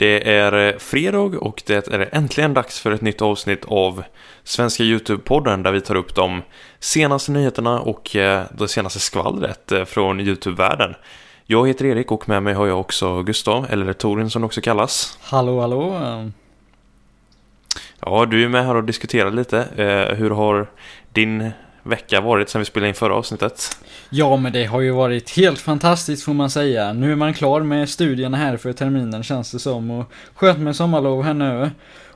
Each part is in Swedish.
Det är fredag och det är äntligen dags för ett nytt avsnitt av Svenska YouTube-podden där vi tar upp de senaste nyheterna och eh, det senaste skvallret eh, från YouTube-världen. Jag heter Erik och med mig har jag också Gustav, eller Torin som också kallas. Hallå, hallå. Ja, du är med här och diskuterar lite. Eh, hur har din vecka varit sen vi spelade in förra avsnittet? Ja, men det har ju varit helt fantastiskt får man säga. Nu är man klar med studierna här för terminen känns det som och skönt med sommarlov här nu.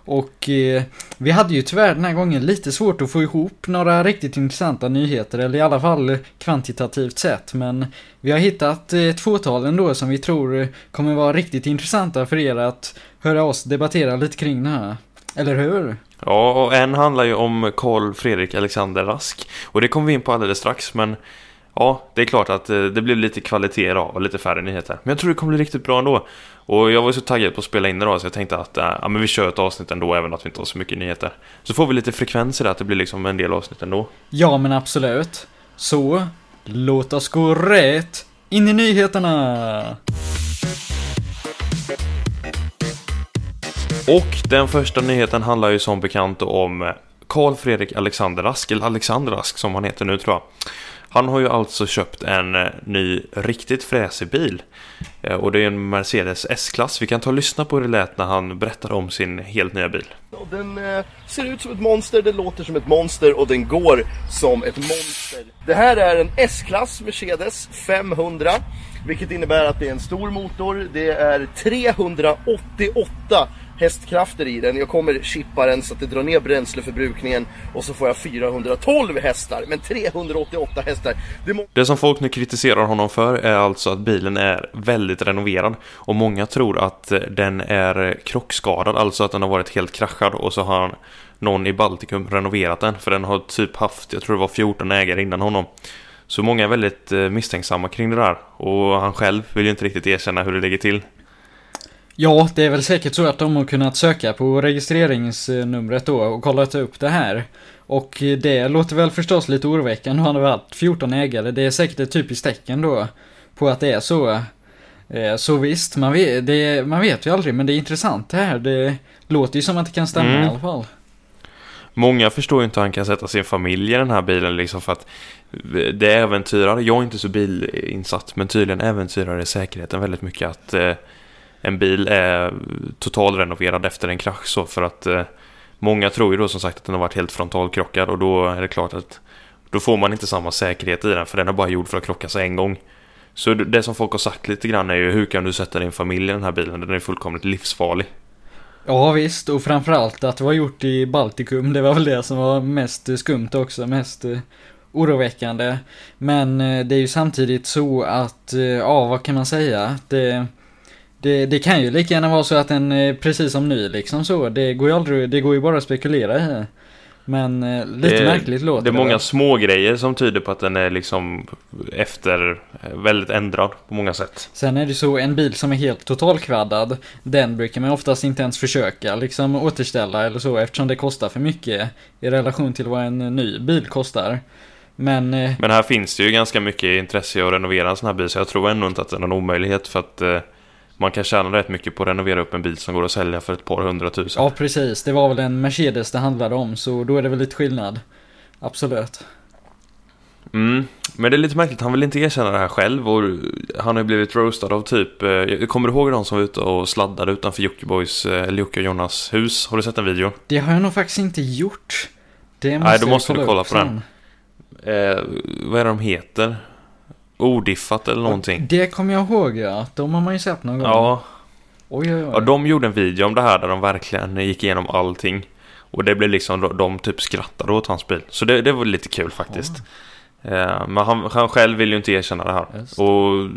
Och eh, vi hade ju tyvärr den här gången lite svårt att få ihop några riktigt intressanta nyheter, eller i alla fall kvantitativt sett. Men vi har hittat eh, ett fåtal ändå som vi tror kommer vara riktigt intressanta för er att höra oss debattera lite kring det här. Eller hur? Ja, och en handlar ju om Karl Fredrik Alexander Rask. Och det kommer vi in på alldeles strax, men ja, det är klart att eh, det blev lite kvalitet idag och lite färre nyheter. Men jag tror det kommer bli riktigt bra ändå. Och jag var så taggad på att spela in idag så jag tänkte att äh, ja, men vi kör ett avsnitt ändå även att vi inte har så mycket nyheter. Så får vi lite frekvens i det, att det blir liksom en del avsnitt ändå. Ja, men absolut. Så, låt oss gå rätt in i nyheterna! Och den första nyheten handlar ju som bekant om eh, Karl Fredrik Alexander Rask, eller Alexander Rask som han heter nu tror jag. Han har ju alltså köpt en eh, ny riktigt fräsig bil. Eh, och det är en Mercedes S-klass. Vi kan ta och lyssna på hur det lät när han berättade om sin helt nya bil. Den ser ut som ett monster, den låter som ett monster och den går som ett monster. Det här är en S-klass Mercedes 500. Vilket innebär att det är en stor motor. Det är 388 hästkrafter i den. Jag kommer chippa den så att det drar ner bränsleförbrukningen och så får jag 412 hästar. Men 388 hästar. Det, det som folk nu kritiserar honom för är alltså att bilen är väldigt renoverad. Och många tror att eh, den är eh, krockskadad, alltså att den har varit helt kraschad och så har han någon i Baltikum renoverat den. För den har typ haft, jag tror det var 14 ägare innan honom. Så många är väldigt eh, misstänksamma kring det där. Och han själv vill ju inte riktigt erkänna hur det ligger till. Ja, det är väl säkert så att de har kunnat söka på registreringsnumret då och kollat upp det här. Och det låter väl förstås lite oroväckande. Han har varit 14 ägare. Det är säkert ett typiskt tecken då på att det är så. Eh, så visst, man vet, det, man vet ju aldrig, men det är intressant det här. Det låter ju som att det kan stämma mm. i alla fall. Många förstår ju inte hur han kan sätta sin familj i den här bilen liksom för att det äventyrar, jag är inte så bilinsatt, men tydligen äventyrar det säkerheten väldigt mycket att eh, en bil är totalrenoverad efter en krasch så för att eh, många tror ju då som sagt att den har varit helt frontalkrockad och då är det klart att då får man inte samma säkerhet i den för den är bara gjord för att krockas en gång. Så det som folk har sagt lite grann är ju hur kan du sätta din familj i den här bilen? Den är fullkomligt livsfarlig. Ja visst, och framförallt att det var gjort i Baltikum, det var väl det som var mest skumt också, mest eh, oroväckande. Men eh, det är ju samtidigt så att, eh, ja vad kan man säga, det det, det kan ju lika gärna vara så att den är precis som ny liksom så. Det går ju aldrig, det går ju bara att spekulera i. Men eh, lite det, märkligt låter det. Det är många små grejer som tyder på att den är liksom efter eh, väldigt ändrad på många sätt. Sen är det så, en bil som är helt totalkvaddad, den brukar man oftast inte ens försöka liksom återställa eller så eftersom det kostar för mycket i relation till vad en ny bil kostar. Men, eh, Men här finns det ju ganska mycket intresse att renovera en sån här bil så jag tror ändå inte att det är någon omöjlighet för att eh, man kan tjäna rätt mycket på att renovera upp en bil som går att sälja för ett par hundratusen. Ja, precis. Det var väl en Mercedes det handlade om, så då är det väl lite skillnad. Absolut. Mm, men det är lite märkligt, han vill inte erkänna det här själv och han har ju blivit roastad av typ, eh, kommer du ihåg de som var ute och sladdade utanför Jockibois, eh, eller Jocke och Jonas hus? Har du sett en video? Det har jag nog faktiskt inte gjort. Det måste Nej, då måste du kolla på den. Eh, vad är det de heter? Odiffat eller någonting. Det kommer jag ihåg ja. De har man ju sett någon gång. Ja. Oj, oj, oj. Ja, de gjorde en video om det här där de verkligen gick igenom allting. Och det blev liksom, de typ skrattade åt hans bil. Så det, det var lite kul faktiskt. Ja. Men han, han själv vill ju inte erkänna det här. Just. Och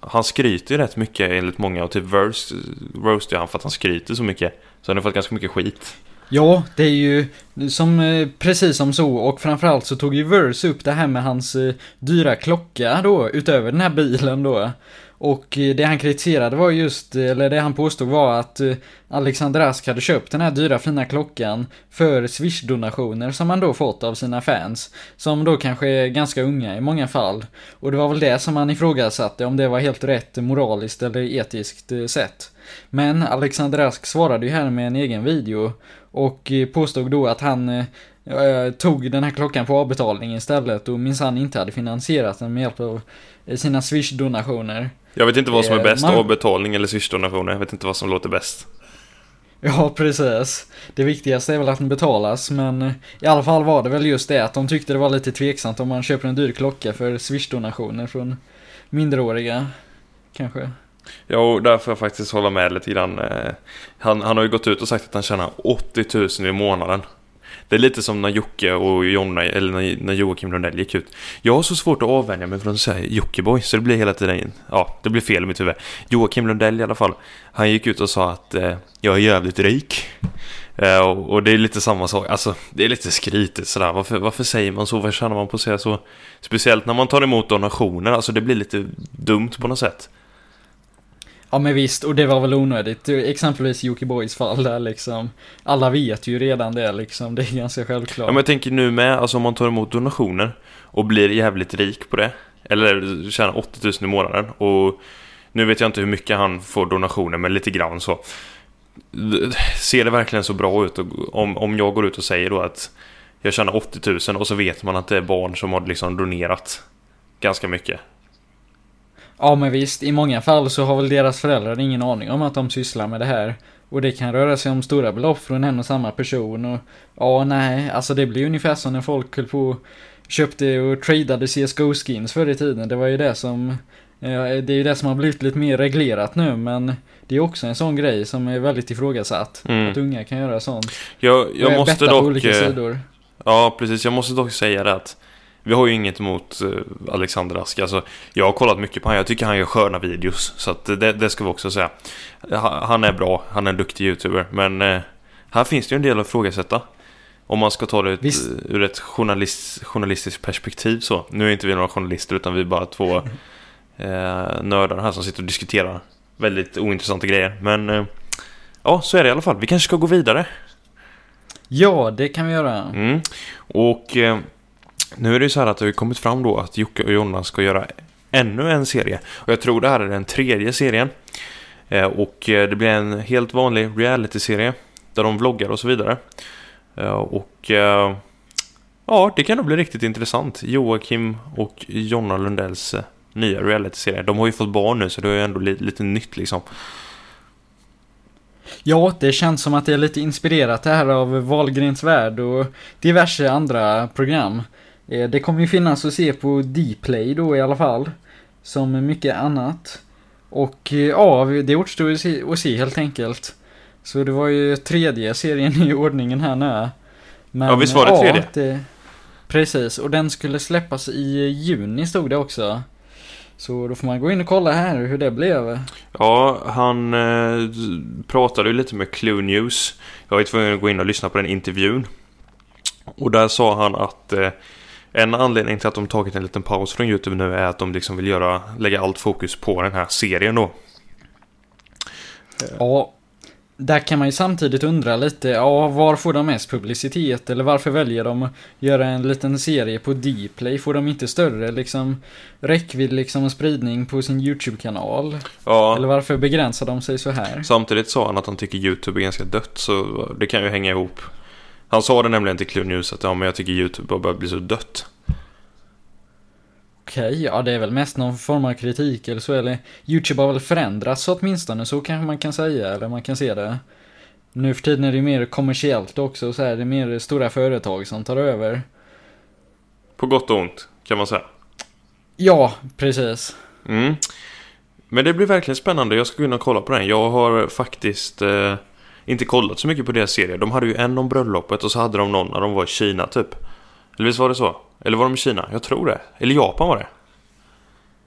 han skryter ju rätt mycket enligt många och typ Verse roastar han för att han skryter så mycket. Så han har fått ganska mycket skit. Ja, det är ju som, eh, precis som så och framförallt så tog ju Verse upp det här med hans eh, dyra klocka då, utöver den här bilen då. Och eh, det han kritiserade var just, eller det han påstod var att Alexander Ask hade köpt den här dyra fina klockan för Swish-donationer som han då fått av sina fans. Som då kanske är ganska unga i många fall. Och det var väl det som han ifrågasatte, om det var helt rätt moraliskt eller etiskt sett. Men Alexander Ask svarade ju här med en egen video och påstod då att han tog den här klockan på avbetalning istället och minsann inte hade finansierat den med hjälp av sina Swish-donationer. Jag vet inte vad som är bäst, man... avbetalning eller Swish-donationer. Jag vet inte vad som låter bäst. Ja, precis. Det viktigaste är väl att den betalas, men i alla fall var det väl just det att de tyckte det var lite tveksamt om man köper en dyr klocka för Swish-donationer från minderåriga, kanske. Ja, och där får jag faktiskt hålla med lite grann. Eh, han, han har ju gått ut och sagt att han tjänar 80 000 i månaden. Det är lite som när Jocke och Jonna, eller när, Joakim Lundell gick ut. Jag har så svårt att avvänja mig från att säga Jockiboi, så det blir hela tiden, ja, det blir fel i mitt huvud. Joakim Lundell i alla fall, han gick ut och sa att eh, jag är jävligt rik. Eh, och, och, det är lite samma sak, alltså det är lite skrytigt sådär. Varför, varför säger man så? Vad känner man på att säga så? Speciellt när man tar emot donationer, alltså det blir lite dumt på något sätt. Ja men visst, och det var väl onödigt. Exempelvis Jockiboi fall där liksom. Alla vet ju redan det liksom, det är ganska självklart. Ja men jag tänker nu med, alltså om man tar emot donationer och blir jävligt rik på det. Eller tjänar 80 000 i månaden och nu vet jag inte hur mycket han får donationer men lite grann så. Ser det verkligen så bra ut om, om jag går ut och säger då att jag tjänar 80 000 och så vet man att det är barn som har liksom donerat ganska mycket. Ja men visst, i många fall så har väl deras föräldrar ingen aning om att de sysslar med det här. Och det kan röra sig om stora belopp från en och samma person och ja, nej, alltså det blir ungefär som när folk höll på köpte och tradade CSGO-skins förr i tiden. Det var ju det som det är ju det som har blivit lite mer reglerat nu men det är också en sån grej som är väldigt ifrågasatt. Mm. Att unga kan göra sånt. Jag, jag måste dock... Eh, ja, precis. Jag måste dock säga det att vi har ju inget emot eh, Alexander Ask. Alltså, jag har kollat mycket på honom. Jag tycker han gör sköna videos. Så att det, det ska vi också säga. Han är bra. Han är en duktig YouTuber. Men eh, här finns det ju en del att ifrågasätta. Om man ska ta det ut, ur ett journalist, journalistiskt perspektiv så. Nu är inte vi några journalister utan vi är bara två eh, nördar här som sitter och diskuterar väldigt ointressanta grejer. Men eh, ja, så är det i alla fall. Vi kanske ska gå vidare. Ja, det kan vi göra. Mm. Och eh, nu är det ju så här att det har kommit fram då att Jocke och Jonna ska göra ännu en serie. Och jag tror det här är den tredje serien. Eh, och eh, det blir en helt vanlig reality-serie. Där de vloggar och så vidare. Eh, och ja, det kan nog bli riktigt intressant. Joakim och Jonna Lundells nya reality-serie. De har ju fått barn nu så det är ju ändå lite nytt liksom. Ja, det känns som att det är lite inspirerat det här av Valgrens värld och diverse andra program. Eh, det kommer ju finnas att se på Dplay då i alla fall. Som mycket annat. Och eh, ja, det återstår att se, att se helt enkelt. Så det var ju tredje serien i ordningen här nu. Men, ja, visst var det tredje? Ja, det, precis, och den skulle släppas i juni stod det också. Så då får man gå in och kolla här hur det blev. Ja, han eh, pratade ju lite med Clue News. Jag var tvungen att gå in och lyssna på den intervjun. Och där sa han att eh, en anledning till att de tagit en liten paus från YouTube nu är att de liksom vill göra, lägga allt fokus på den här serien då. Ja, där kan man ju samtidigt undra lite, ja, var får de mest publicitet? Eller varför väljer de att göra en liten serie på Dplay? Får de inte större liksom räckvidd liksom spridning på sin YouTube-kanal? Ja. Eller varför begränsar de sig så här? Samtidigt sa han att han tycker YouTube är ganska dött, så det kan ju hänga ihop. Han sa det nämligen till Clue News att ja, men jag tycker YouTube har börjat bli så dött. Okej, okay, ja det är väl mest någon form av kritik eller så, eller YouTube har väl förändrats åtminstone, så kanske man kan säga, eller man kan se det. Nu för tiden är det mer kommersiellt också, så är det mer stora företag som tar över. På gott och ont, kan man säga. Ja, precis. Mm. Men det blir verkligen spännande, jag ska gå in och kolla på den. Jag har faktiskt eh, inte kollat så mycket på deras serier. De hade ju en om bröllopet och så hade de någon när de var i Kina typ. Eller visst var det så? Eller var de i Kina? Jag tror det. Eller Japan var det.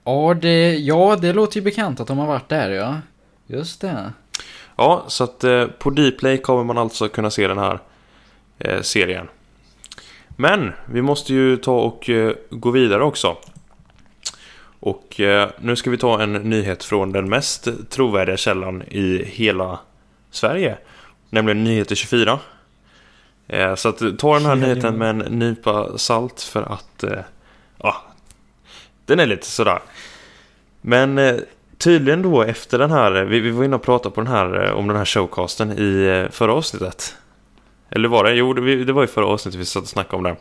Ja, det, ja, det låter ju bekant att de har varit där ja. Just det. Ja, så att eh, på Dplay kommer man alltså kunna se den här eh, serien. Men vi måste ju ta och eh, gå vidare också. Och eh, nu ska vi ta en nyhet från den mest trovärdiga källan i hela Sverige. Nämligen Nyheter 24. Eh, så att ta den här nyheten med en nypa salt för att... Eh, ja, den är lite sådär. Men eh, tydligen då efter den här... Vi, vi var inne och pratade på den här, om den här showcasten i förra avsnittet. Eller var det? Jo, det, var i förra avsnittet vi satt och snackade om det.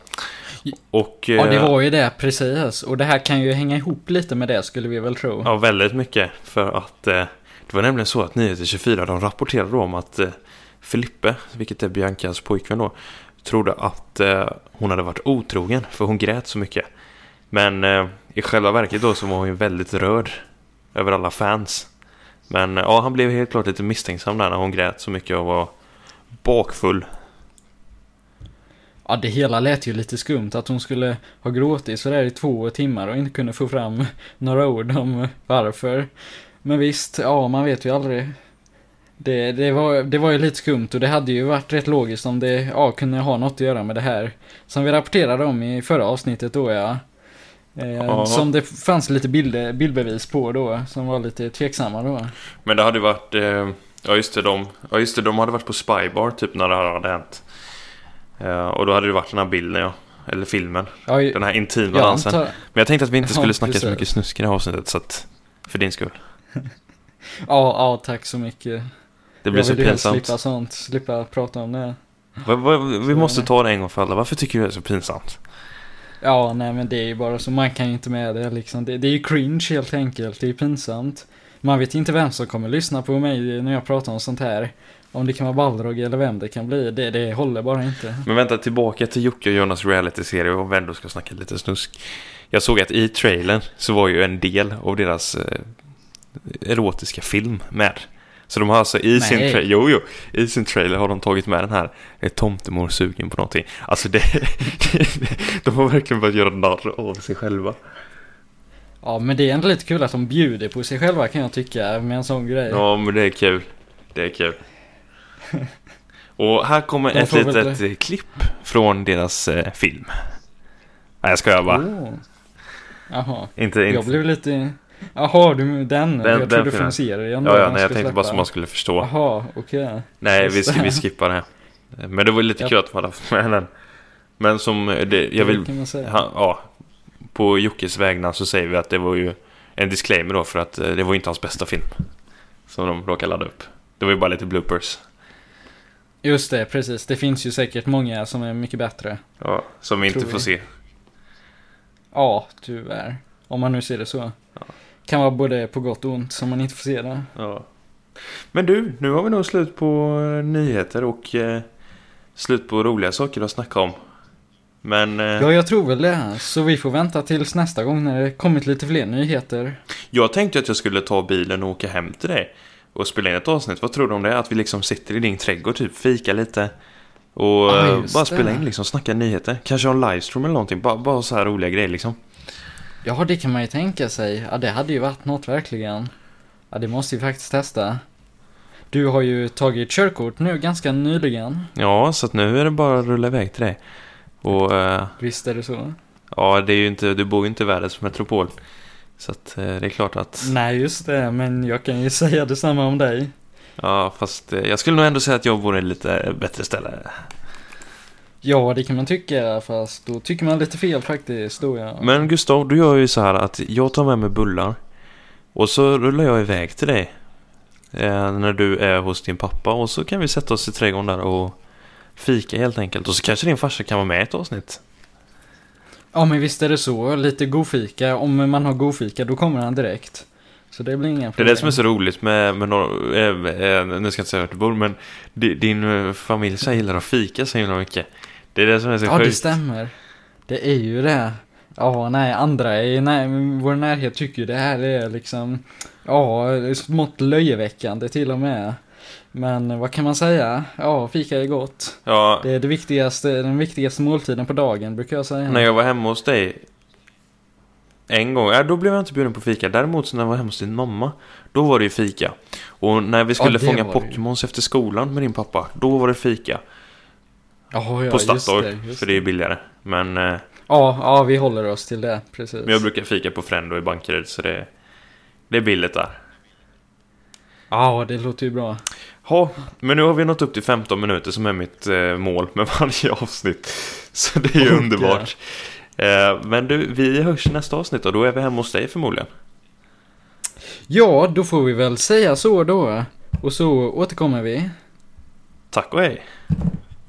Och... Ja, det var ju det precis. Och det här kan ju hänga ihop lite med det skulle vi väl tro. Ja, väldigt mycket. För att det var nämligen så att Nyheter 24 de rapporterade då om att eh, Filippe, vilket är Biancas pojkvän då, trodde att eh, hon hade varit otrogen för hon grät så mycket. Men eh, i själva verket då så var hon ju väldigt rörd över alla fans. Men eh, ja, han blev helt klart lite misstänksam där när hon grät så mycket och var bakfull. Ja, det hela lät ju lite skumt att hon skulle ha gråtit sådär i två timmar och inte kunde få fram några ord om varför. Men visst, ja, man vet ju aldrig. Det, det, var, det var ju lite skumt och det hade ju varit rätt logiskt om det ja, kunde ha något att göra med det här. Som vi rapporterade om i förra avsnittet då ja. Eh, Ja. Som det fanns lite bilder, bildbevis på då, som var lite tveksamma då. Men det hade varit... Eh, ja, just det, de, ja, just det, de hade varit på Spybar typ när det här hade hänt. Eh, och då hade det varit den här bilden, ja. Eller filmen. Ja, Den här intima jag dansen. antar, Men jag tänkte att vi inte Ja, skulle snacka så precis. mycket snusk i det här avsnittet, så att... För din skull. Ja, ja, tack så mycket. Det blir jag så vill pinsamt. slippa sånt, slippa prata om det. Va, va, vi Så- måste ta det en gång för alla. Varför tycker du det är så pinsamt? Ja, nej men det är ju bara så, man kan ju inte med det liksom. Det, det är ju cringe helt enkelt, det är ju pinsamt. Man vet inte vem som kommer lyssna på mig när jag pratar om sånt här. Om det kan vara Balrog eller vem det kan bli, det, det håller bara inte. Men vänta, tillbaka till Jocke och Jonas reality-serie och vi ändå ska snacka lite snusk. Jag såg att i trailern så var ju en del av deras eh, erotiska film med. Så de har alltså i sin, tra- jo, jo, i sin trailer har de tagit med den här Är tomtemor sugen på någonting? Alltså det, de har verkligen börjat göra narr av sig själva. Ja, men det är ändå lite kul att de bjuder på sig själva kan jag tycka, med en sån grej. Ja, men det är kul. Det är kul. Och här kommer De ett får väl litet eh, klipp från deras eh, film. Nej, jag skojar bara. Oh. Jaha, Inte, inte. jag blev lite... Jaha, du, den? jag den trodde filmen. från serien Ja, ja, nej, jag tänkte bara släppa. så man skulle förstå. Jaha, okej. Nej, vi, det. vi skippar det. Men det var lite Ja. kul att de hade haft med den. Men som, eh, det, jag vill, man säga. ha, ja, på Jockes vägnar så säger vi att det var ju en disclaimer då för att eh, det var inte hans bästa film. Som de råkade ladda upp. Det var ju bara lite bloopers. Just det, precis. Det finns ju säkert många som är mycket bättre. Ja, som vi inte får vi. se. Ja, tyvärr. Om man nu ser det så. Ja. Kan vara både på gott och ont som man inte får se det. Ja. Men du, nu har vi nog slut på eh, nyheter och eh, slut på roliga saker att snacka om. Men eh, Ja, jag tror väl det. Så vi får vänta tills nästa gång när det kommit lite fler nyheter. jag tänkte att jag skulle ta bilen och åka hem till dig och spela in ett avsnitt. Vad tror du om det? Att vi liksom sitter i din trädgård, typ fika lite och just bara spela in liksom, snacka nyheter. Kanske ha en livestream eller någonting. Bara, bara så här roliga grejer liksom. Ja, det kan man ju tänka sig. Ja, det hade ju varit något verkligen. Ja, det måste vi faktiskt testa. Du har ju tagit körkort nu ganska nyligen. Ja, så att nu är det bara att rulla iväg till dig. Och eh, Visst är det så? ja, det är ju inte, du bor ju inte i världens metropol. Så att eh, det är klart att Nej, just det. Men jag kan ju säga detsamma om dig. Ja, fast eh, jag skulle nog ändå säga att jag bor i lite bättre ställe. Ja, det kan man tycka. Fast då tycker man lite fel faktiskt. Då ja. Men Gustav, du gör ju så här att jag tar med mig bullar. Och så rullar jag iväg till dig. Eh, när du är hos din pappa. Och så kan vi sätta oss i trädgården där och fika helt enkelt. Och så kanske din farsa kan vara med i ett avsnitt. Ja, men visst är det så. Lite godfika. Om man har godfika, då kommer han direkt. Så det blir inga Det är problem. det som är så roligt med, med några, eh, eh, nu ska jag inte säga vart du bor, men di- din eh, familj så gillar att fika så himla mycket. Det är det som är så Ja, det sjukt. stämmer. Det är ju det. Ja, nej, andra i nej, vår närhet tycker ju det här är liksom, ja, det smått löjeväckande till och med. Men vad kan man säga? Ja, fika är gott. Ja, Det är det viktigaste, den viktigaste måltiden på dagen brukar jag säga. När jag var hemma hos dig en gång, ja, då blev jag inte bjuden på fika. Däremot så när jag var hemma hos din mamma, då var det ju fika. Och när vi skulle det fånga det. Pokémons efter skolan med din pappa, då var det fika. Ja, ja, på Statoil, för det är billigare. Men eh, Ja, ja, vi håller oss till det, precis. Men jag brukar fika på Frendo i Bankeryd så det, det är billigt där. Ja, det låter ju bra. Ja, men nu har vi nått upp till 15 minuter som är mitt eh, mål med varje avsnitt. Så det är ju Och, underbart. Eh, men du, vi hörs i nästa avsnitt och då är vi hemma hos dig förmodligen. Ja, då får vi väl säga så då. Och så återkommer vi. Tack och hej!